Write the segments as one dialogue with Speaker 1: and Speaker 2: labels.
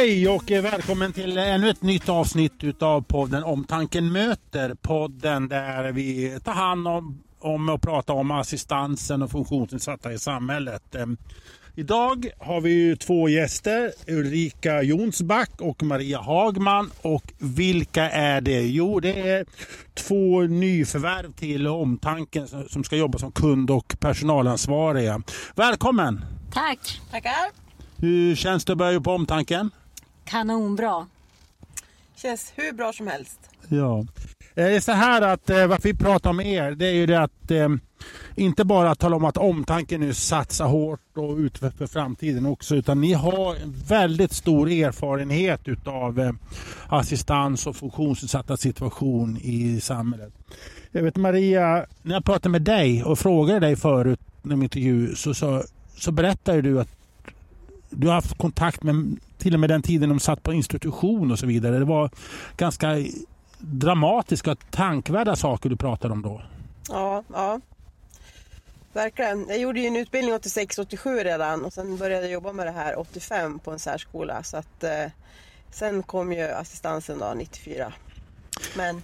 Speaker 1: Hej och välkommen till ännu ett nytt avsnitt utav podden Omtanken möter. Podden där vi tar hand om, om och pratar om assistansen och funktionsnedsatta i samhället. Ehm, Idag har vi två gäster, Ulrika Jonsback och Maria Hagman. Och vilka är det? Jo, det är två nyförvärv till Omtanken som ska jobba som kund och personalansvariga. Välkommen!
Speaker 2: Tack!
Speaker 3: Tackar!
Speaker 1: Hur känns det att börja på Omtanken?
Speaker 2: Kanonbra.
Speaker 3: Känns hur bra som helst.
Speaker 1: Ja. Eh, det är så här att eh, varför vi pratar om er, det är ju det att eh, inte bara tala om att omtanken nu satsar hårt och utvecklar för framtiden också, utan ni har en väldigt stor erfarenhet utav eh, assistans och funktionsnedsatta situation i samhället. Jag vet Maria, när jag pratade med dig och frågade dig förut i min intervju så, så, så berättade du att du har haft kontakt med till och med den tiden de satt på institution och så vidare. Det var ganska dramatiska, tankvärda saker du pratade om då.
Speaker 3: Ja, ja. Verkligen. Jag gjorde ju en utbildning 86-87 redan och sen började jag jobba med det här 85 på en särskola. Så att, eh, sen kom ju assistansen då 94. Men...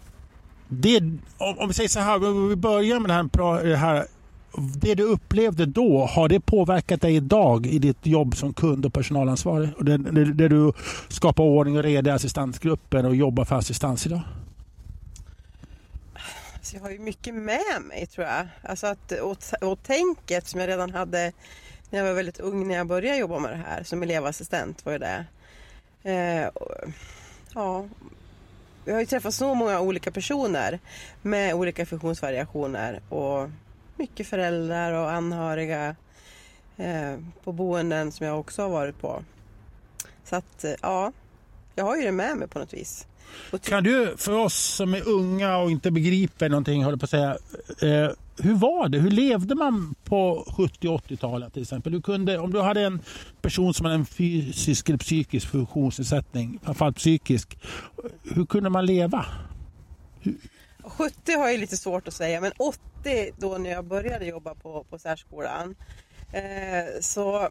Speaker 1: Det, om, om vi säger så här, vi börjar med det här, det här det du upplevde då, har det påverkat dig idag i ditt jobb som kund och personalansvarig? Och det, det, det du skapar ordning och reda i assistansgruppen och jobbar för assistans idag?
Speaker 3: Så jag har ju mycket med mig tror jag. Alltså att, och, och tänket som jag redan hade när jag var väldigt ung när jag började jobba med det här som elevassistent var ju det. Eh, och, ja, jag har ju träffat så många olika personer med olika funktionsvariationer och mycket föräldrar och anhöriga eh, på boenden som jag också har varit på. Så att eh, ja, jag har ju det med mig på något vis.
Speaker 1: Kan du, för oss som är unga och inte begriper någonting, håller på att säga. Eh, hur var det? Hur levde man på 70 och 80-talet till exempel? Du kunde, om du hade en person som hade en fysisk eller psykisk funktionsnedsättning, framförallt psykisk, hur kunde man leva?
Speaker 3: Hur? 70 har jag lite svårt att säga, men 80 då när jag började jobba på, på särskolan eh, så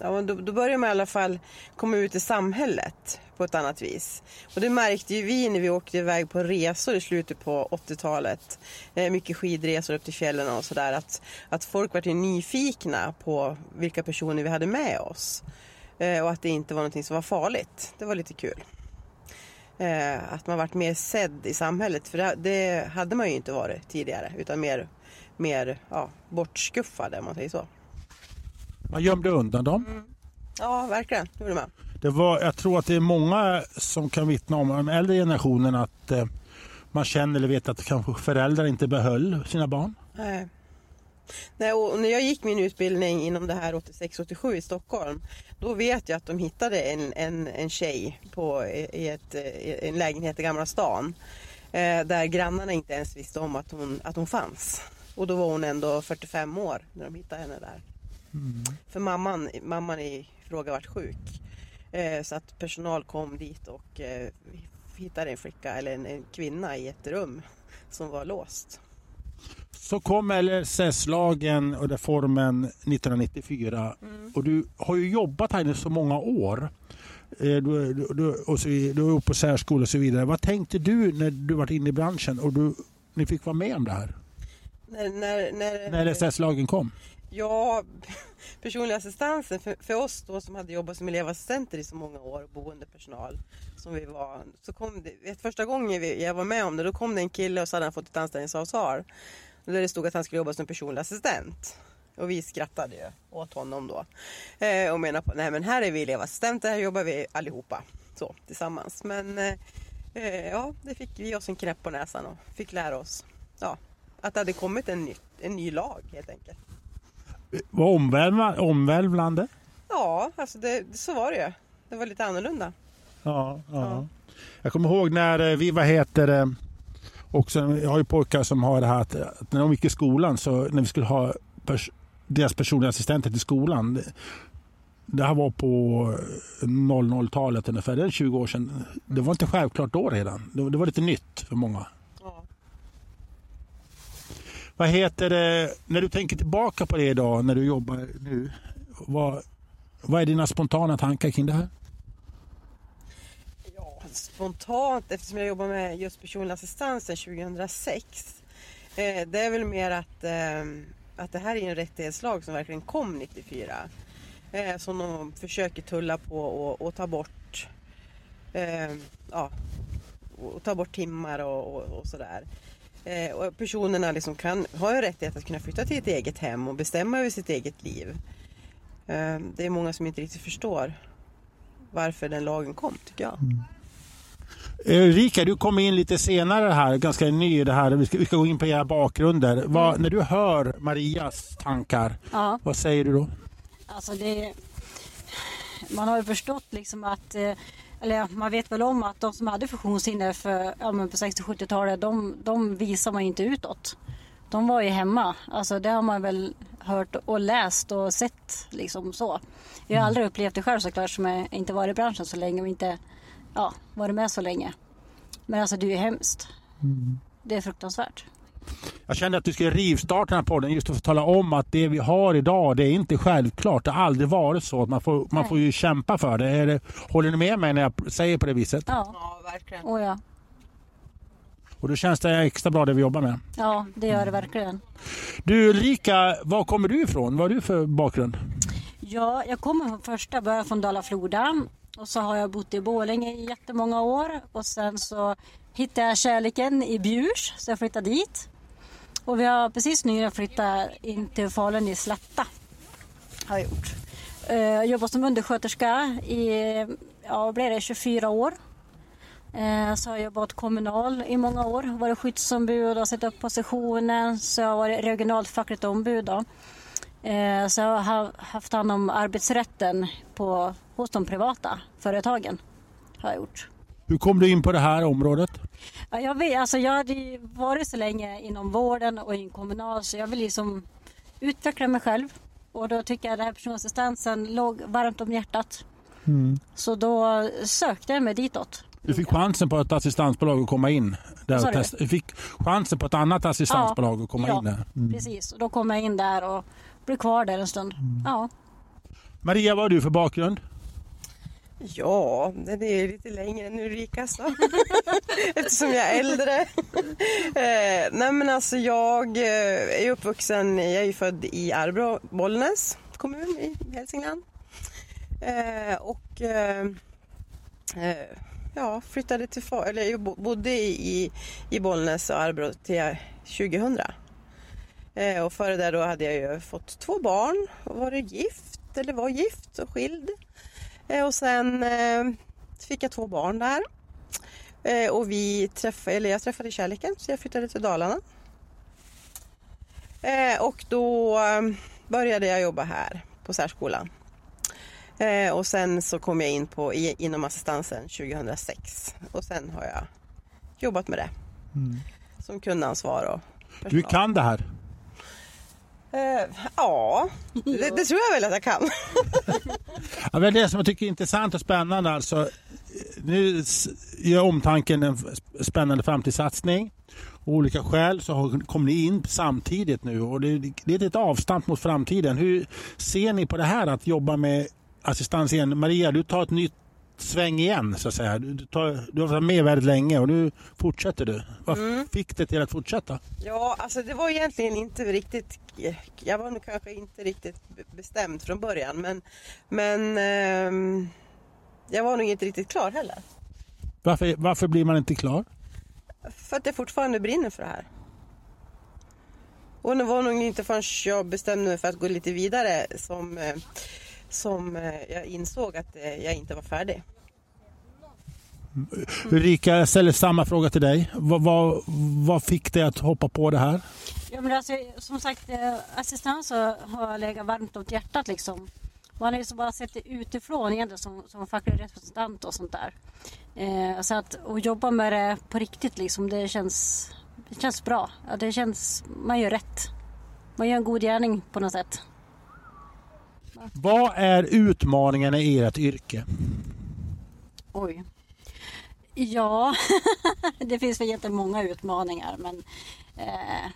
Speaker 3: ja, då, då började man i alla fall komma ut i samhället på ett annat vis. Och det märkte ju vi när vi åkte iväg på resor i slutet på 80-talet. Eh, mycket skidresor upp till fjällen och sådär. Att, att folk var nyfikna på vilka personer vi hade med oss. Eh, och att det inte var någonting som var farligt. Det var lite kul. Eh, att man varit mer sedd i samhället. För det, det, hade man ju inte varit tidigare. Utan mer, mer ja, bortskuffade om man säger så.
Speaker 1: Man gömde undan dem. Mm.
Speaker 3: Ja, verkligen. Det gjorde man.
Speaker 1: Det var, jag tror att det är många som kan vittna om, den äldre generationen, att eh, man känner eller vet att kanske föräldrar inte behöll sina barn.
Speaker 3: Nej. Nej, och när jag gick min utbildning inom det här 86-87 i Stockholm då vet jag att de hittade en, en, en tjej på, i, ett, i en lägenhet i Gamla stan eh, där grannarna inte ens visste om att hon, att hon fanns. Och då var hon ändå 45 år när de hittade henne där. Mm. För mamman, mamman i fråga vart sjuk. Eh, så att personal kom dit och eh, hittade en flicka eller en, en kvinna i ett rum som var låst.
Speaker 1: Så kom LSS-lagen och reformen 1994 mm. och du har ju jobbat här i så många år. Eh, du, du, du, och så, du var på särskola och så vidare. Vad tänkte du när du var inne i branschen och du, ni fick vara med om det här?
Speaker 3: När, när, när,
Speaker 1: när LSS-lagen kom?
Speaker 3: Ja, personlig assistansen för, för, oss då som hade jobbat som elevassistenter i så många år och boendepersonal som vi var. Så kom det, första gången vi, jag var med om det då kom det en kille och så hade han fått ett anställningsavtal. Där det stod att han skulle jobba som personlig assistent. Och vi skrattade ju åt honom då. Eh, och menade på, nej men här är vi elevassistenter, här jobbar vi allihopa. Så tillsammans. Men eh, eh, ja, det fick vi oss en knäpp på näsan och fick lära oss. Ja, att det hade kommit en ny, en ny lag helt enkelt.
Speaker 1: Var omvälvande?
Speaker 3: Ja, alltså det, så var det ju. Det var lite annorlunda.
Speaker 1: Ja, ja. ja. Jag kommer ihåg när eh, vi, vad heter det, också, jag har ju pojkar som har det här att, att när de gick i skolan så när vi skulle ha pers, deras personliga assistenter till skolan. Det, det här var på 00-talet ungefär, det är 20 år sedan. Det var inte självklart då redan. Det, det var lite nytt för många. Vad heter det, när du tänker tillbaka på det idag när du jobbar nu, vad, vad är dina spontana tankar kring det här?
Speaker 3: spontant, eftersom jag jobbar med just personlig assistans sedan 2006. Eh, det är väl mer att, eh, att det här är en rättighetslag som verkligen kom 94. Eh, som de försöker tulla på och, och ta bort eh, ja, och ta bort timmar och, och, och sådär. Eh, och personerna liksom kan, har ju rättighet att kunna flytta till ett eget hem och bestämma över sitt eget liv. Eh, det är många som inte riktigt förstår varför den lagen kom, tycker jag.
Speaker 1: Ulrika, du kom in lite senare här, ganska ny i det här. Vi ska, vi ska gå in på era bakgrunder. Vad, när du hör Marias tankar,
Speaker 2: Ja,
Speaker 1: vad säger du då?
Speaker 2: alltså det... Man har ju förstått liksom att... eh, Eller man vet väl om att de som hade funktionshinder för, ja, men på 60-70-talet, de, de visar man ju inte utåt. De var ju hemma. Alltså det har man väl hört och läst och sett liksom så. Jag har aldrig upplevt det själv såklart som jag inte varit i branschen så länge och inte ja, varit med så länge. Men alltså det är ju hemskt. Det är fruktansvärt.
Speaker 1: Jag kände att du skulle rivstarta den här podden just för att tala om att det vi har idag, det är inte självklart. Det har aldrig varit så. Man får, man får ju kämpa för det. Är det. Håller ni med mig när jag säger på det viset?
Speaker 2: Ja,
Speaker 3: Ja, verkligen.
Speaker 2: och ja.
Speaker 1: Och då känns det extra bra det vi jobbar med.
Speaker 2: Ja, det gör det verkligen.
Speaker 1: Du Ulrika, var kommer du ifrån? Vad har du för bakgrund?
Speaker 2: Ja, jag kommer från första början från Dala-Floda och så har jag bott i Borlänge i jättemånga år och sen så hittade jag kärleken i Bjurs så jag flyttade dit. Och vi har precis nyligen flyttat in till Falun i Slätta. Har jag gjort. Eh, Jag jobbar som undersköterska i, ja blir det, 24 år. Eh, Så har jag jobbat kommunal i många år, varit skyddsombud och sett upp positionen. Så jag har varit regionalt fackligt ombud. Då. Eh, Så jag har haft hand om arbetsrätten på, hos de privata företagen. Har jag gjort.
Speaker 1: Hur kom du in på det här området?
Speaker 2: Ja, Jag, vet, alltså jag hade varit så länge inom vården och i kommunal så jag vill liksom utveckla mig själv. Och då tycker jag den här personassistansen låg varmt om hjärtat. Så då sökte jag mig ditåt.
Speaker 1: Du fick chansen på ett assistansbolag att komma in. Där och
Speaker 2: du?
Speaker 1: testa. Du fick chansen på ett annat assistansbolag att komma
Speaker 2: ja,
Speaker 1: in där.
Speaker 2: precis. Och då kom jag in där och blev kvar där en stund. Ja.
Speaker 1: Maria, vad har du för bakgrund?
Speaker 3: Ja, den är ju lite längre än Ulrikas då. Eftersom jag är äldre. eh, nej men alltså jag eh, är uppvuxen, jag är ju född i Arbro, Bollnäs kommun i Hälsingland. Eh, och eh, eh ja, flyttade till, eller jag bodde i, i Bollnäs och Arbro till 2000. Eh, och före det då hade jag ju fått två barn och varit gift, eller var gift och skild. Eh, Och sen eh, fick jag två barn där. Eh, och vi träffade, eller jag träffade kärleken så jag flyttade till Dalarna. Och då började jag jobba här på särskolan. Och sen så kom jag in på, inom assistansen 2006. Och sen har jag jobbat med det. Som kundansvar och
Speaker 1: Du
Speaker 3: personal.
Speaker 1: kan det här.
Speaker 3: Uh, ja, det, det tror jag väl att jag kan.
Speaker 1: Ja, men det som jag tycker är intressant och spännande alltså. Nu gör omtanken en spännande framtidssatsning. Av olika skäl så kommer kom ni in samtidigt nu och det, det är ett avstamp mot framtiden. Hur ser ni på det här att jobba med assistans igen? Maria, du tar ett nytt sväng igen så att säga. Du, tar, du har varit med väldigt länge och nu fortsätter du. Vad fick det till att fortsätta?
Speaker 3: Ja, alltså det var egentligen inte riktigt... Jag var nog kanske inte riktigt be- bestämd från början men, men ehm, jag var nog inte riktigt klar heller.
Speaker 1: Varför, varför blir man inte klar?
Speaker 3: För att jag fortfarande brinner för det här. Och det var nog inte förrän jag bestämde mig för att gå lite vidare som, eh, som eh, jag insåg att eh, jag inte var färdig.
Speaker 1: Ulrika, jag ställer samma fråga till dig. Vad, vad, vad fick dig att hoppa på det här?
Speaker 2: Ja, men alltså, som sagt, eh, assistans har legat varmt om hjärtat. Liksom. Man har ju så bara sett det utifrån egentligen som, som facklig representant och sånt där. Eh, så att att jobba med det på riktigt, liksom, det, känns, det känns bra. Ja, det känns, man gör rätt. Man gör en god gärning på något sätt.
Speaker 1: Vad är utmaningarna i ert yrke?
Speaker 2: Oj. Ja, det finns väl jättemånga utmaningar men eh,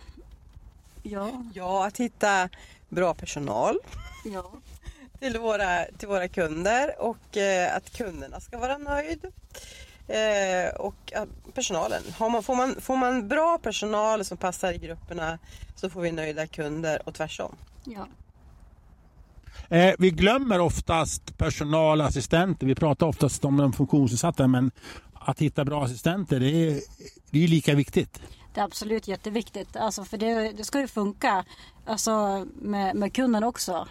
Speaker 2: ja,
Speaker 3: Ja, att hitta bra personal
Speaker 2: ja,
Speaker 3: till våra, till våra kunder och eh, att kunderna ska vara nöjd. Eh, och personalen. Har man, får, man, får man bra personal som passar i grupperna så får vi nöjda kunder och tvärsom.
Speaker 2: Ja.
Speaker 1: Eh, vi glömmer oftast personalassistenter. Vi pratar oftast om de funktionsnedsatta men att hitta bra assistenter det är, det är lika viktigt.
Speaker 2: Det är absolut jätteviktigt. Alltså för det, det ska ju funka alltså med, med kunden också.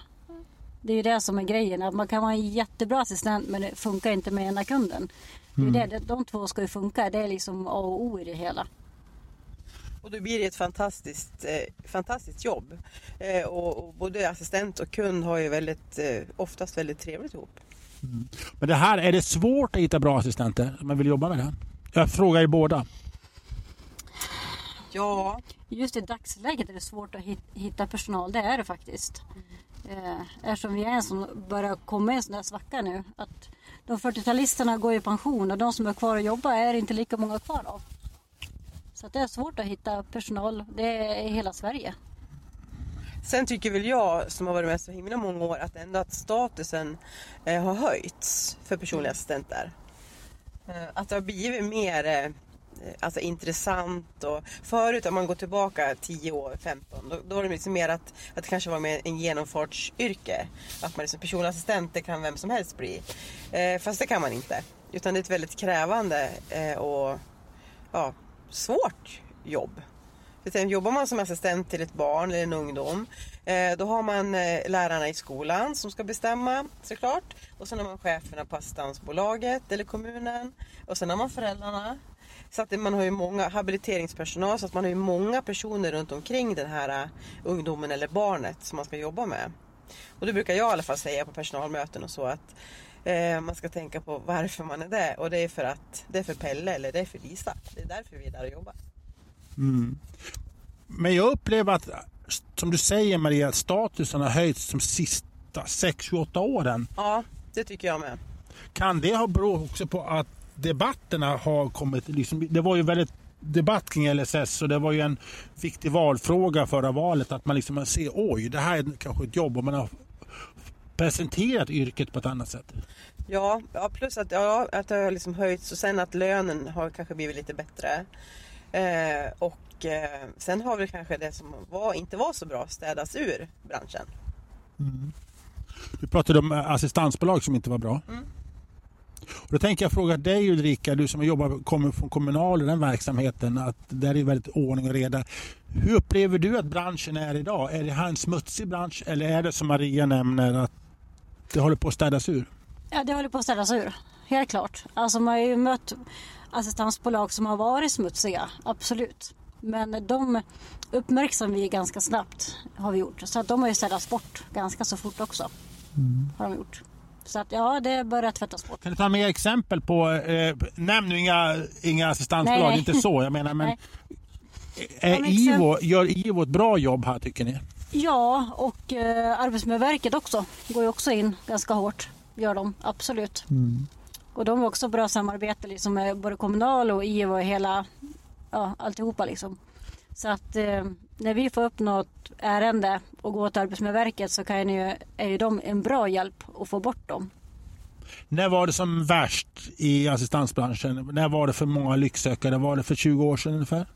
Speaker 2: Det är ju det som är grejen. Att man kan vara en jättebra assistent men det funkar inte med ena kunden. Det är
Speaker 1: Mm.
Speaker 2: det, de två ska ju funka. Det är liksom A och O i det hela.
Speaker 3: Och då blir det ett fantastiskt, eh, fantastiskt jobb. Eh, och, och både assistent och kund har ju väldigt, eh, oftast väldigt trevligt ihop.
Speaker 1: Men det här, är det svårt att hitta bra assistenter om man vill jobba med det? här? Jag frågar er båda.
Speaker 3: Ja,
Speaker 2: Just i dagsläget är det svårt att hit- hitta personal. Det är det faktiskt. Eh, eftersom vi är en som börjar komma i en sån där svacka nu. Att de 40-talisterna går i pension och de som är kvar och jobbar är inte lika många kvar av. Så det är svårt att hitta personal. Det är i hela Sverige.
Speaker 3: Sen tycker väl jag som har varit med så himla många år att ändå att statusen eh, har höjts för personliga assistenter. Eh, att det har blivit mer eh, alltså, intressant och förut om man går tillbaka 10 år, 15 då, då var det liksom mer att, att det kanske var mer en genomfartsyrke. Att man liksom personlig assistent det kan vem som helst bli. Eh, fast det kan man inte. Utan det är ett väldigt krävande eh, och ja, svårt jobb. Sen jobbar man som assistent till ett barn eller en ungdom. Eh, då har man eh, lärarna i skolan som ska bestämma såklart. Och sen har man cheferna på assistansbolaget eller kommunen. Och sen har man föräldrarna. Så att man har ju många habiliteringspersonal så att man har ju många personer runt omkring den här eh, ungdomen eller barnet som man ska jobba med. Och det brukar jag i alla fall säga på personalmöten och så att eh, man ska tänka på varför man är där. Och det är för att det är för Pelle eller det är för Lisa. Det är därför vi är där och jobbar.
Speaker 1: Men jag upplever att, som du säger Maria, att statusen har höjts de sista 6-8 åren.
Speaker 3: Ja, det tycker jag med.
Speaker 1: Kan det ha berott också på att debatterna har kommit... Liksom, det var ju väldigt debatt kring LSS och det var ju en viktig valfråga förra valet. Att man liksom ser, oj, det här är kanske ett jobb och man har presenterat yrket på ett annat sätt.
Speaker 3: Ja, ja plus att, ja, att det har liksom höjts och sen att lönen har kanske blivit lite bättre. Eh, och eh, sen har väl kanske det som var, inte var så bra städats ur branschen.
Speaker 1: Du pratade om eh, assistansbolag som inte var bra. Och då tänker jag fråga dig Ulrika, du som jobbar, kommer från Kommunal i den verksamheten, att där är väldigt ordning och reda. Hur upplever du att branschen är idag? Är det här en smutsig bransch eller är det som Maria nämner att det håller på att städas ur?
Speaker 2: Ja, det håller på att ställas ur. Helt klart. Alltså man har ju mött assistansbolag som har varit smutsiga, absolut. Men de uppmärksammar vi ganska snabbt, har vi gjort. Så att de har ju städats bort ganska så fort också. Har de gjort. Så att ja, det börjar tvättas bort.
Speaker 1: Kan du ta mer exempel på, eh, nämn nu inga, inga assistansbolag,
Speaker 2: Nej.
Speaker 1: inte så jag menar men
Speaker 2: Som
Speaker 1: Ivo, gör Ivo ett bra jobb här tycker ni?
Speaker 2: Ja, och eh, Arbetsmiljöverket också. Går ju också in ganska hårt. Gör de, absolut. Och de har också bra samarbete liksom, med både Kommunal och IVO och hela, ja, alltihopa liksom. Så att eh, när vi får upp något ärende och går till Arbetsmiljöverket så kan ju, är ju de en bra hjälp att få bort dem.
Speaker 1: När var det som värst i assistansbranschen? När var det för många lycksökare? Var det för 20 år sedan ungefär?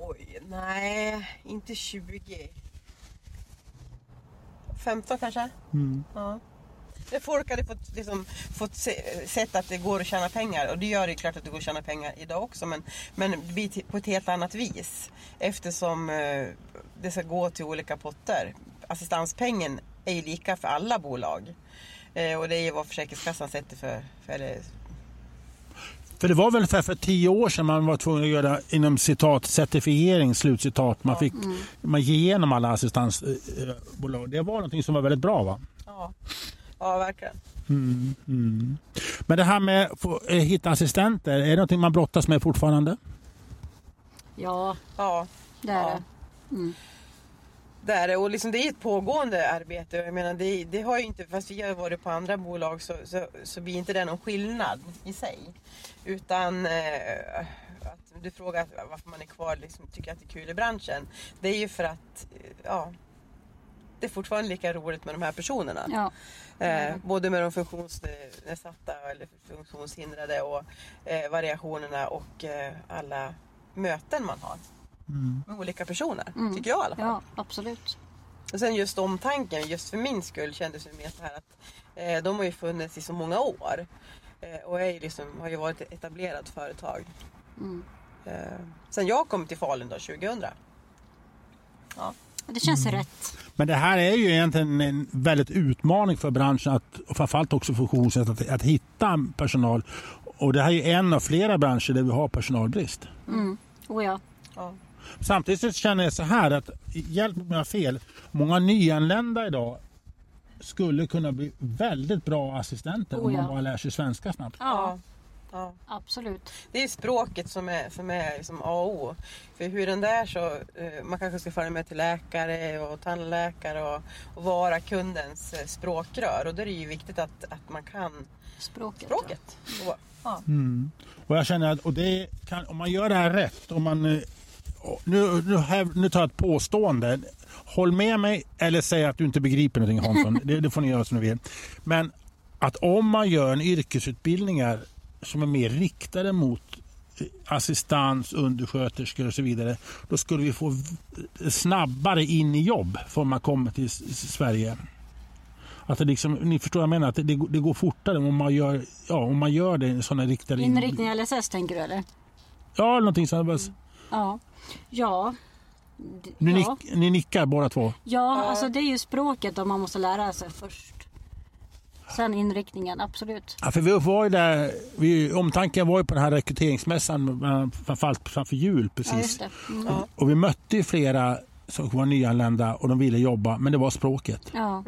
Speaker 3: Oj, nej, inte 20. 15 kanske? Ja. När folk hade fått, liksom, fått se, sett att det går att tjäna pengar och det gör det klart att det går att tjäna pengar idag också men, men på ett helt annat vis eftersom eh, det ska gå till olika potter. Assistanspengen är ju lika för alla bolag eh, och det är ju vad Försäkringskassan sätter för, för eller,
Speaker 1: För det var väl ungefär för tio år sedan man var tvungen att göra inom citat certifiering, slutcitat. Man fick man ge igenom alla assistansbolag. Det var någonting som var väldigt bra va?
Speaker 3: ja, ja verkligen.
Speaker 1: Mm, mm. Men det här med att få, eh, hitta assistenter, är det någonting man brottas med fortfarande?
Speaker 2: Ja,
Speaker 3: Ja,
Speaker 2: det är
Speaker 3: Ja.
Speaker 2: det.
Speaker 3: Det är det och liksom det är ett pågående arbete. Jag menar, det, det har ju inte, fast vi har varit på andra bolag så, så, så blir inte det någon skillnad i sig. Utan eh, att du frågar varför man är kvar liksom, tycker att det är kul i branschen. Det är ju för att eh, ja, det är fortfarande lika roligt med de här personerna.
Speaker 2: Ja.
Speaker 3: Eh, både med de funktionsnedsatta eller funktionshindrade och eh, variationerna och eh, alla möten man har med olika personer. Tycker jag i alla fall.
Speaker 2: ja, absolut.
Speaker 3: Och sen just omtanken, just för min skull kändes det mer så här att eh, de har ju funnits i så många år. Eh, och är ju liksom, har ju varit ett etablerat företag. Eh, sen jag kom till Falun då 2000. Ja.
Speaker 2: Det känns rätt.
Speaker 1: Men det här är ju egentligen en väldigt utmaning för branschen att, och framförallt också funktionssätt att, att hitta personal. Och det här är ju en av flera branscher där vi har personalbrist.
Speaker 2: Oh ja.
Speaker 3: Ja.
Speaker 1: Samtidigt så känner jag så här att, hjälp mig om jag har fel, många nyanlända idag skulle kunna bli väldigt bra assistenter
Speaker 2: Oh
Speaker 1: om man
Speaker 2: ja.
Speaker 1: bara lär sig svenska snabbt.
Speaker 2: Ja,
Speaker 3: Ja.
Speaker 2: absolut.
Speaker 3: Det är språket som är, som är liksom A och O. För hur den där så, eh, man kanske ska följa med till läkare och tandläkare och, och vara kundens eh, språkrör. Och då är det ju viktigt att, att man kan
Speaker 2: Språket.
Speaker 3: språket. Och, ja.
Speaker 1: Och jag känner att och det kan, om man gör det här rätt, om man, eh, nu, nu, här, nu tar jag ett påstående. Håll med mig eller säg att du inte begriper någonting Hansson. det, det får ni göra som ni vill. Men att om man gör en yrkesutbildningar som är mer riktade mot eh, assistans, undersköterskor och så vidare. Då skulle vi få snabbare in i jobb för man kommer till Sverige. Att det liksom, ni förstår vad jag menar, att det, det, går- fortare om man gör, ja, om man gör det i sådana riktade... in-
Speaker 2: Inriktning LSS tänker du eller?
Speaker 1: Ja, någonting sånt.
Speaker 2: Ja. Ja.
Speaker 1: Ni,
Speaker 2: ja.
Speaker 1: nick, ni nickar båda två.
Speaker 2: Ja, alltså det är ju språket om man måste lära sig först. Sen inriktningen, absolut.
Speaker 1: Ja, för vi var ju där, vi, omtanken var ju på den här rekryteringsmässan, framförallt framför jul
Speaker 2: Ja,
Speaker 1: precis.
Speaker 2: just det. Mm.
Speaker 3: Ja.
Speaker 1: och vi mötte ju flera som var nyanlända och de ville jobba, men det var språket.
Speaker 2: Ja.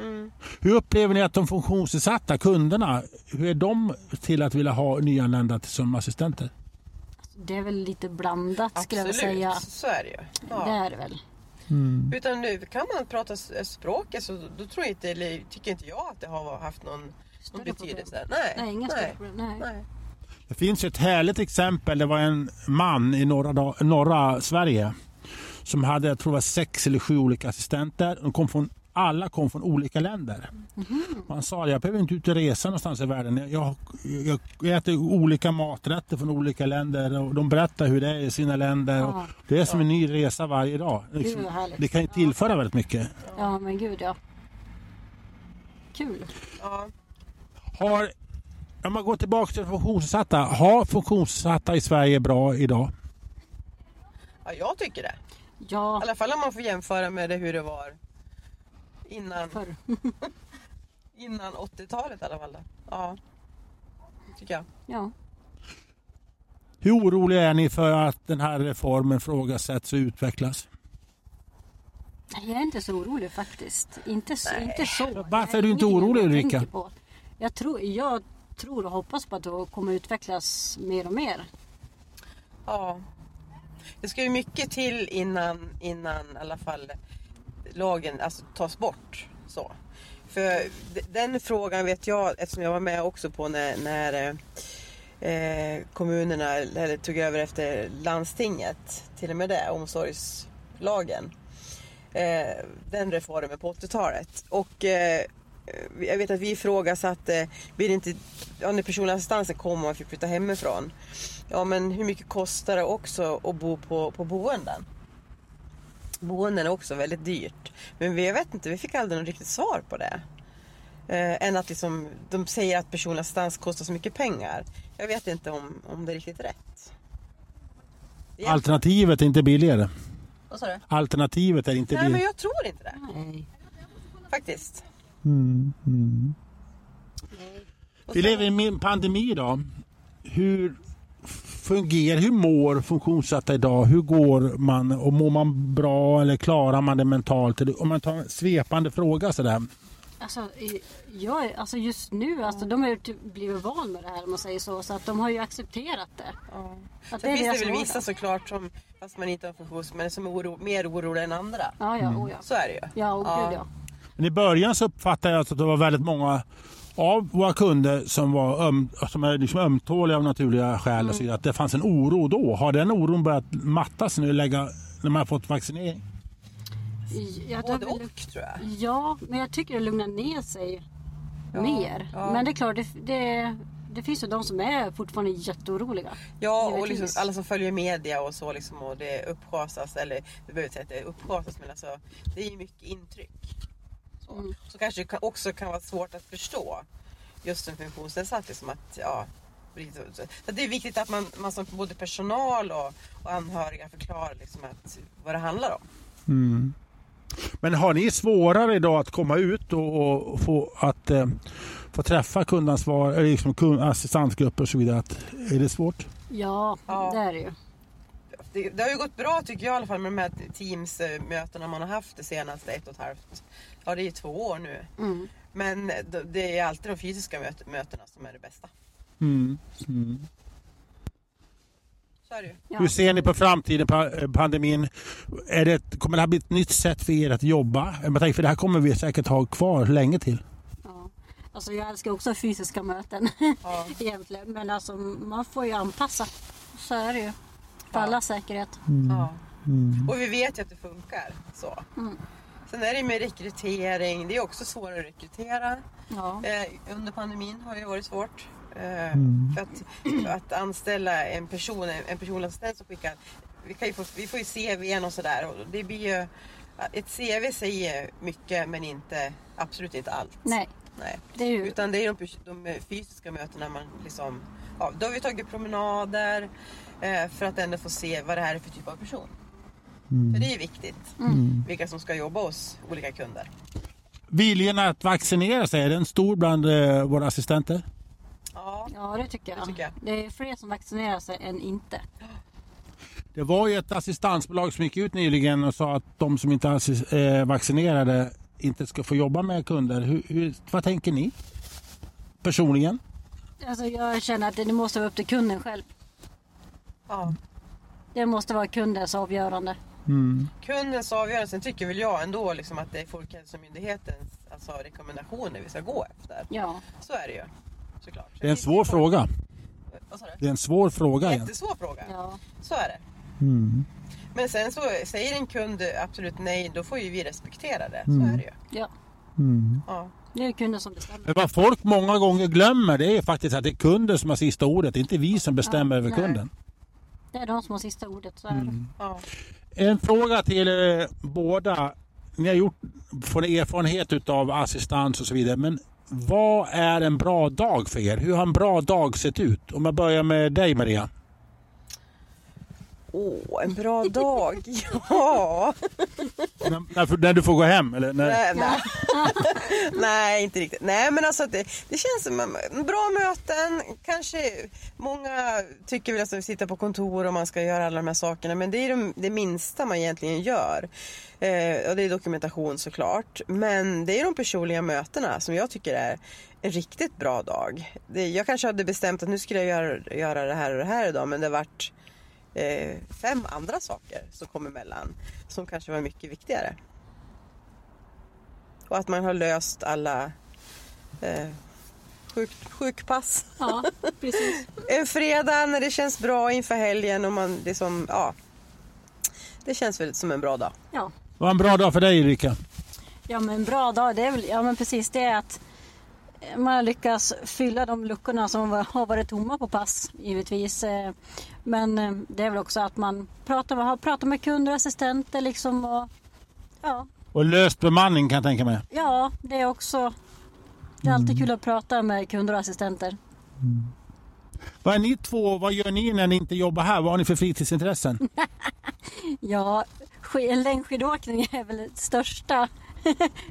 Speaker 1: Hur upplever ni att de funktionsnedsatta, kunderna, hur är de till att vilja ha nyanlända som assistenter?
Speaker 2: Det är väl lite blandat skulle jag
Speaker 3: Absolut,
Speaker 2: säga.
Speaker 3: så är det ju. Ja.
Speaker 2: Det är det väl.
Speaker 3: Utan nu kan man prata s- språket så då tror jag inte, eller tycker inte jag att det har haft någon, någon betydelse.
Speaker 2: problem.
Speaker 3: Nej,
Speaker 2: Nej, inga
Speaker 3: nej,
Speaker 2: problem. Nej.
Speaker 3: nej.
Speaker 1: Det finns ett härligt exempel. Det var en man i norra, norra Sverige som hade jag tror var sex eller sju olika assistenter. De kom från, alla kom från olika länder. Och Han sa jag behöver inte ut och resa någonstans i världen. Jag, jag, jag äter olika maträtter från olika länder och de berättar hur det är i sina länder. Och
Speaker 2: Ja.
Speaker 1: det är som en ny resa varje dag. Liksom,
Speaker 2: härligt.
Speaker 1: det kan ju tillföra väldigt mycket.
Speaker 2: Ja, men gud ja. Kul.
Speaker 3: Ja.
Speaker 1: Har, om man går tillbaka till funktionsnedsatta. Har funktionsnedsatta i Sverige bra idag?
Speaker 3: ja, jag tycker det. I
Speaker 2: Ja,
Speaker 3: alla fall om man får jämföra med det hur det var innan, innan 80-talet i alla fall. Ja, tycker jag.
Speaker 2: Ja.
Speaker 1: Hur oroliga är ni för att den här reformen frågasätts och utvecklas?
Speaker 2: Nej, Jag är inte så orolig faktiskt. Inte, så- inte så.
Speaker 1: Varför är du inte orolig, Ulrika?
Speaker 2: Jag tror, jag tror och hoppas på att det kommer utvecklas mer och mer.
Speaker 3: Ja. Det ska ju mycket till innan, innan i alla fall lagen alltså, tas bort. Så. För den frågan vet jag, eftersom jag var med också på när, när eh, kommunerna eller, tog över efter landstinget, till och med det, omsorgslagen. Eh, den reformen på 80-talet. Och eh, jag vet att vi ifrågasatte, blir det inte, ja, när personlig assistansen kom och man fick flytta hemifrån. Ja men hur mycket kostar det också att bo på, på boenden? Boenden är också väldigt dyrt. Men vi, jag vet inte, vi fick aldrig något riktigt svar på det. Eh, än att liksom, de säger att personlig assistans kostar så mycket pengar. Jag vet inte om, om det är riktigt rätt. Ja.
Speaker 1: Alternativet är inte billigare.
Speaker 3: Vad sa du?
Speaker 1: Alternativet är inte
Speaker 3: Nej men
Speaker 1: billigare.
Speaker 3: jag tror inte det.
Speaker 2: Nej.
Speaker 3: Faktiskt.
Speaker 1: Mm, mm. Vi lever i en pandemi idag. Hur fungerar, hur mår funktionssatta idag? Hur går man och mår man bra eller klarar man det mentalt? Om man tar en svepande fråga sådär.
Speaker 2: Alltså, jag, alltså just nu, alltså, de har ju typ blivit van med det här om man säger så. Så att de har ju accepterat det.
Speaker 3: Ja.
Speaker 2: Att
Speaker 3: Sen finns det väl vissa såklart som, fast man inte har funktions, men som är oro, mer oroliga än andra.
Speaker 2: Ja, ja, oh, ja.
Speaker 3: Så är det ju.
Speaker 2: Ja, och
Speaker 3: Ja.
Speaker 2: gud ja.
Speaker 1: Men I början så uppfattade jag att det var väldigt många av våra kunder som var öm, som är liksom ömtåliga av naturliga skäl. Och så vidare, att det fanns en oro då. Har den oron börjat mattas nu lägga, när man har fått vaccinering?
Speaker 2: Ja, det
Speaker 3: Både och tror jag.
Speaker 2: Ja, men jag tycker det lugnar ner sig
Speaker 3: Ja,
Speaker 2: mer.
Speaker 3: ja.
Speaker 2: Men det är klart, det, det, det finns ju de som är fortfarande jätteoroliga.
Speaker 3: Ja, och liksom alla som följer media och så liksom, och det uppgasas, eller vi behöver inte säga att det uppgasas men alltså det är ju mycket intryck. Så,
Speaker 2: Mm.
Speaker 3: så kanske det också kan vara svårt att förstå just en funktionsnedsatt. Liksom att, ja, så att det är viktigt att man, man som både personal och, och anhöriga förklarar liksom att, vad det handlar om.
Speaker 1: Mm. Men har ni svårare idag att komma ut och, och få, att, eh, få träffa kundansvar, eller liksom kund, assistansgrupper och så vidare? Att, är det svårt?
Speaker 2: Ja,
Speaker 3: Ja.
Speaker 2: det är det ju.
Speaker 3: Det, det har ju gått bra tycker jag i alla fall med de här Teams-mötena man har haft det senaste ett och ett halvt, ja det är två år nu.
Speaker 2: Mm.
Speaker 3: Men det- är alltid de fysiska möt- mötena som är det bästa.
Speaker 1: Mm. Mm.
Speaker 3: Så är det ju.
Speaker 2: Ja.
Speaker 1: Hur ser ni på framtiden, pa- pandemin? Är det, kommer det här bli ett nytt sätt för er att jobba? För det här kommer vi säkert ha kvar länge till.
Speaker 2: Ja. Alltså jag älskar också fysiska möten
Speaker 3: Ja.
Speaker 2: egentligen. Men alltså man får ju anpassa. Så är det ju. För
Speaker 3: Ja.
Speaker 2: allas säkerhet.
Speaker 3: Ja.
Speaker 1: Mm.
Speaker 3: Och vi vet ju att det funkar. Så.
Speaker 2: Mm.
Speaker 3: Sen är det med rekrytering. Det är också svårare att rekrytera.
Speaker 2: Ja.
Speaker 3: Eh, under pandemin har det varit svårt. Eh,
Speaker 1: Mm.
Speaker 3: för, att, för att anställa en person, en assistent som skickar. Vi, kan ju få, vi får ju CVn och sådär. Och det blir ju, ett CV säger mycket men inte, absolut inte allt.
Speaker 2: Nej,
Speaker 3: Nej.
Speaker 2: det är ju...
Speaker 3: Utan det är de, de fysiska mötena man liksom... Ja, då har vi tagit promenader eh, för att ändå få se vad det här är för typ av person. För det är viktigt.
Speaker 2: Mm.
Speaker 3: Vilka som ska jobba hos olika kunder.
Speaker 1: Viljan att vaccinera sig, är den stor bland eh, våra assistenter?
Speaker 3: Ja,
Speaker 2: Ja, det tycker jag.
Speaker 3: Det tycker jag.
Speaker 2: Det är fler som vaccinerar sig än inte.
Speaker 1: Det var ju ett assistansbolag som gick ut nyligen och sa att de som inte är eh, vaccinerade inte ska få jobba med kunder. Hur, hur, vad tänker ni? Personligen?
Speaker 2: Alltså jag känner att det måste vara upp till kunden själv.
Speaker 3: ja.
Speaker 2: Det måste vara kundens avgörande.
Speaker 1: Mm.
Speaker 3: Kundens avgörande. Sen tycker väl jag ändå liksom att det är Folkhälsomyndighetens alltså, rekommendationer vi ska gå efter.
Speaker 2: Ja,
Speaker 3: Så är det ju. Såklart.
Speaker 1: Det är en svår fråga.
Speaker 3: Vad sa du?
Speaker 1: Det är en svår fråga. igen.
Speaker 3: Jättesvår fråga.
Speaker 2: ja.
Speaker 3: Så är det.
Speaker 1: Mm.
Speaker 3: Men sen så säger en kund absolut nej, då får ju vi respektera det. Så
Speaker 1: Mm.
Speaker 3: är det ju.
Speaker 2: ja.
Speaker 1: Mm.
Speaker 3: Ja.
Speaker 2: Det är kunden som bestämmer.
Speaker 1: Men vad folk många gånger glömmer det är faktiskt att det är kunden som har sista ordet. Det är inte vi som bestämmer
Speaker 2: Ja,
Speaker 1: över
Speaker 2: nej.
Speaker 1: kunden.
Speaker 2: Det är de som har sista ordet. Så är
Speaker 1: Mm.
Speaker 3: Ja.
Speaker 1: En fråga till eh, båda. Ni har gjort får erfarenhet av assistans och så vidare. Men vad är en bra dag för er? Hur har en bra dag sett ut? Om jag börjar med dig Maria.
Speaker 3: Åh, en bra dag. Ja.
Speaker 1: när, när, när du får gå hem? Eller när,
Speaker 3: Nej, nej. nej, inte riktigt. Nej, men alltså det, det känns som en- bra möten. Kanske många tycker väl att vi sitter på kontor och man ska göra alla de här sakerna. Men det är de, det minsta man egentligen gör. Eh, och det är dokumentation såklart. Men det är de personliga mötena som jag tycker är en riktigt bra dag. Det, jag kanske hade bestämt att nu skulle jag göra, göra det här och det här idag. Men det vart eh, fem andra saker som kom emellan. Som kanske var mycket viktigare. Och att man har löst alla eh, sjuk, sjukpass.
Speaker 2: Ja, precis.
Speaker 3: En fredag när det känns bra inför helgen och man liksom, ja. Det känns väl som en bra dag.
Speaker 2: Ja.
Speaker 1: Vad var en bra dag för dig Ulrika?
Speaker 2: ja, men en bra dag, det är väl, ja men precis det är att man har lyckats fylla de luckorna som har varit tomma på pass givetvis. Eh, Men eh, det är väl också att man pratar, har pratat med kunder och assistenter liksom och ja,
Speaker 1: Och löst bemanning kan jag tänka mig.
Speaker 2: ja det är också det är alltid kul att prata med kunder och assistenter.
Speaker 1: Vad är ni två, vad gör ni när ni inte jobbar här? Vad har ni för fritidsintressen?
Speaker 2: Ja, sk- längdskidåkning är väl det största.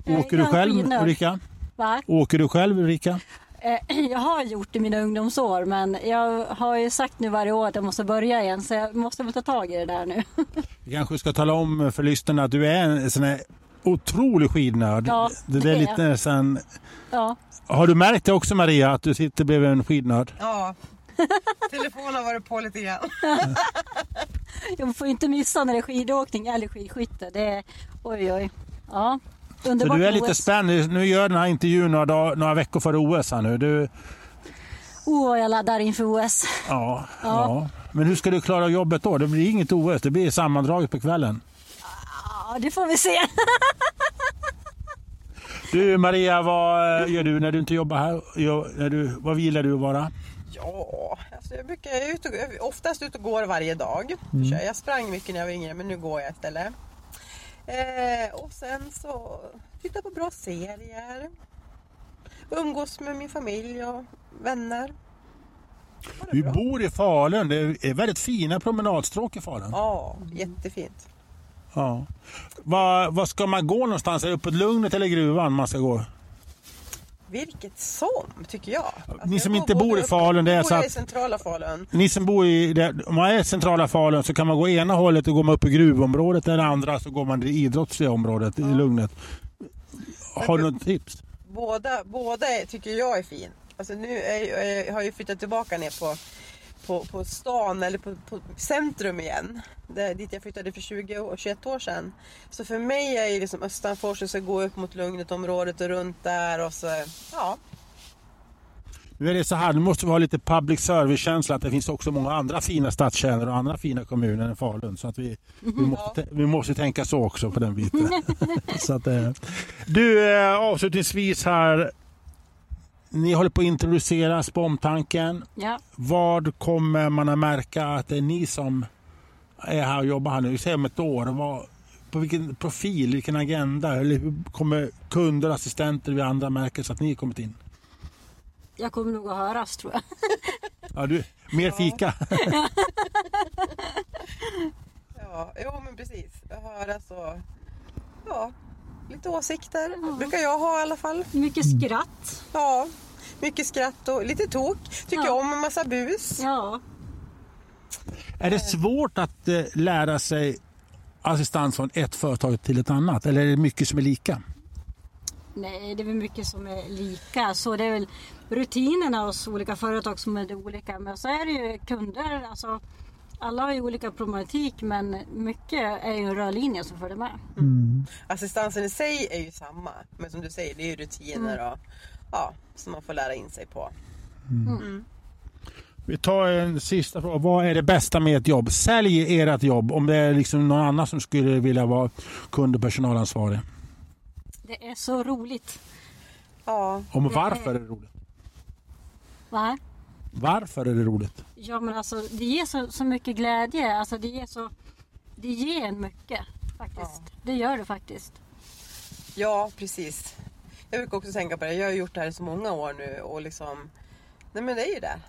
Speaker 1: Åker du själv. Ulrika?
Speaker 2: Va?
Speaker 1: Åker du själv Ulrika?
Speaker 2: Eh, Jag har gjort det i mina ungdomsår men jag har ju sagt nu varje år att jag måste börja igen så jag måste väl ta tag i det där nu.
Speaker 1: Vi kanske ska tala om för lyssnarna att du är en sån här otrolig skidnörd.
Speaker 2: Ja,
Speaker 1: det,
Speaker 2: det
Speaker 1: är
Speaker 2: är
Speaker 1: lite nästan...
Speaker 2: Ja,
Speaker 1: Har du märkt det också Maria, att du sitter bredvid en skidnörd?
Speaker 3: Ja. Telefonen har varit på lite grann.
Speaker 2: jag får inte missa när det är skidåkning eller skidskytte. Det är, oj oj. Ja,
Speaker 1: Så
Speaker 2: underbart
Speaker 1: du är lite
Speaker 2: OS.
Speaker 1: spänd. Nu gör den här intervjun några, dag, några veckor före OS här nu. Du,
Speaker 2: Åh, jag laddar inför OS.
Speaker 1: ja, ja.
Speaker 2: Ja.
Speaker 1: Men hur ska du klara jobbet då? Det blir inget OS, det blir sammandraget på kvällen.
Speaker 2: Ja, det får vi se.
Speaker 1: Du Maria, vad eh, gör du när du inte jobbar här? När du, vad vill du vara?
Speaker 3: Ja, alltså jag brukar jag är och, är oftast ute och går varje dag. Kör- Jag sprang mycket när jag var yngre men nu går jag istället. Eh, och sen så titta på bra serier. Umgås med min familj och vänner.
Speaker 1: Vi
Speaker 3: bra.
Speaker 1: bor i Falun. Det är väldigt fina promenadstråk i Falun.
Speaker 3: Ja, jättefint.
Speaker 1: Ja. Vad, vad ska man gå någonstans? Är det uppåt Lugnet eller Gruvan man ska gå?
Speaker 3: Vilket som, tycker jag. Alltså,
Speaker 1: Ni
Speaker 3: jag
Speaker 1: som
Speaker 3: går
Speaker 1: inte bor i Falun, det är så
Speaker 3: jag i
Speaker 1: att-
Speaker 3: centrala Falun.
Speaker 1: Ni som bor i, det- om man är i centrala Falun så kan man gå ena hållet och går man upp i gruvområdet. Eller andra så går man i det idrottsliga området i Lugnet. Har du något tips?
Speaker 3: Båda, båda tycker jag är fin. Alltså nu är, är, har jag ju flyttat tillbaka ner på, på, på stan eller på, på centrum igen. Där, dit jag flyttade för 20 år, 21 år sedan. Så för mig är ju liksom Östanfors och så gå upp mot Lugnetområdet och runt där och så, ja.
Speaker 1: Nu är det så här, nu måste vi ha lite public service-känsla att det finns också många andra fina stadskärnor och andra fina kommuner än Falun. Så att vi, vi, måste, vi måste tänka så också på den biten. så att, eh. Du, eh, avslutningsvis här. Ni håller på att introduceras på omtanken.
Speaker 2: Ja,
Speaker 1: Vad kommer man att märka att det är ni som är här och jobbar här nu? Vi säger om ett år. Vad, på vilken profil, vilken agenda? Eller hur kommer kunder och assistenter vid andra märken så att ni har kommit in?
Speaker 2: jag kommer nog att höras tror jag.
Speaker 1: Ja, du, mer fika.
Speaker 3: ja. Jo men precis. Jag hör alltså, ja, lite åsikter. brukar jag ha i alla fall.
Speaker 2: Mycket
Speaker 1: Mm.
Speaker 2: skratt.
Speaker 3: Ja, mycket skratt och lite tok. Tycker
Speaker 2: Ja.
Speaker 3: om en massa bus.
Speaker 2: Ja,
Speaker 1: Är det svårt att eh, lära sig assistans från ett företag till ett annat? Eller är det mycket som är lika?
Speaker 2: nej det är väl mycket som är lika. Så det är väl rutinerna hos olika företag som är det olika. Men så är det ju kunder. Alltså, alla har ju olika problematik men mycket är ju en röd linje som följer med.
Speaker 3: Assistansen i sig är ju samma. Men som du säger, det är ju rutiner och ja, som man får lära in sig på.
Speaker 1: Vi tar en sista fråga. Vad är det bästa med ett jobb? Sälj ert jobb om det är liksom någon annan som skulle vilja vara kund och personalansvarig.
Speaker 2: Det är så roligt.
Speaker 3: Ja,
Speaker 1: Om varför
Speaker 2: är-
Speaker 1: är det roligt?
Speaker 2: Va?
Speaker 1: Varför är det roligt?
Speaker 2: Ja men alltså det ger så, så mycket glädje. Alltså det ger så... Det ger en mycket faktiskt. Det gör det faktiskt.
Speaker 3: ja precis. Jag brukar också tänka på det. Jag har gjort det här i så många år nu och liksom... Nej men det är ju det.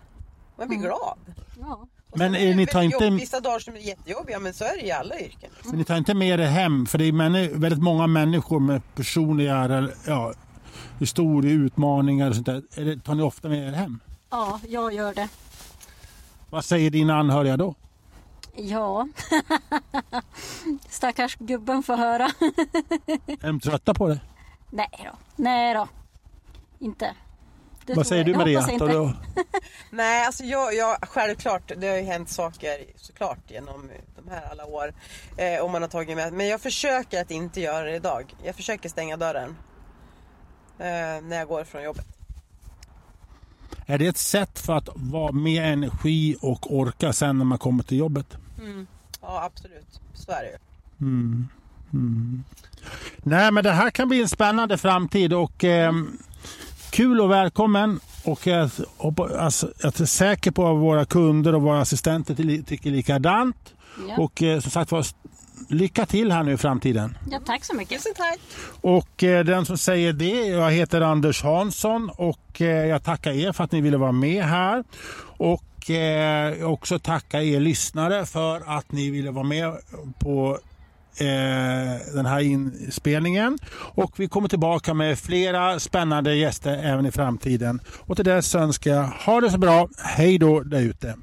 Speaker 3: Man blir
Speaker 2: Mm.
Speaker 3: glad.
Speaker 2: Ja.
Speaker 1: Men,
Speaker 3: är det
Speaker 1: ni tar inte-
Speaker 3: jobb- Vissa dagar som är jättejobbiga men så är det i alla yrken.
Speaker 1: Men ni tar inte med er hem, för det är väldigt många människor med personliga ja, historier, utmaningar och sånt där. Är det, tar ni ofta med er hem?
Speaker 2: Ja, jag gör det.
Speaker 1: Vad säger dina anhöriga då?
Speaker 2: Ja. Stackars gubben får höra.
Speaker 1: Är de trötta på det?
Speaker 2: Nej då. Nej då. Inte. Det
Speaker 1: Vad säger
Speaker 2: jag.
Speaker 1: du
Speaker 2: Jag
Speaker 1: Maria?
Speaker 2: inte.
Speaker 1: du,
Speaker 3: Nej, alltså jag, jag, självklart, det har ju hänt saker såklart genom de här alla år. Eh, och man har tagit med. Men jag försöker att inte göra det idag. Jag försöker stänga dörren. Eh, när jag går från jobbet.
Speaker 1: Är det ett sätt för att vara med energi och orka sen när man kommer till jobbet?
Speaker 3: Ja, absolut. Så är det ju.
Speaker 1: Mm. Mm. Nej, men det här kan bli en spännande framtid och eh, kul och välkommen. Och jag, hoppas- alltså, jag är säker på att våra kunder och våra assistenter ty- tycker likadant.
Speaker 2: Ja.
Speaker 1: Och eh, som sagt var, lycka till här nu i framtiden.
Speaker 2: ja, tack så mycket.
Speaker 3: Tusen tack!
Speaker 1: Och eh, den som säger det, jag heter Anders Hansson och eh, jag tackar er för att ni ville vara med här. Och eh, jag också tacka er lyssnare för att ni ville vara med på eh, den här inspelningen. Och vi kommer tillbaka med flera spännande gäster även i framtiden. Och till dess önskar jag ha det så bra. Hej då där ute.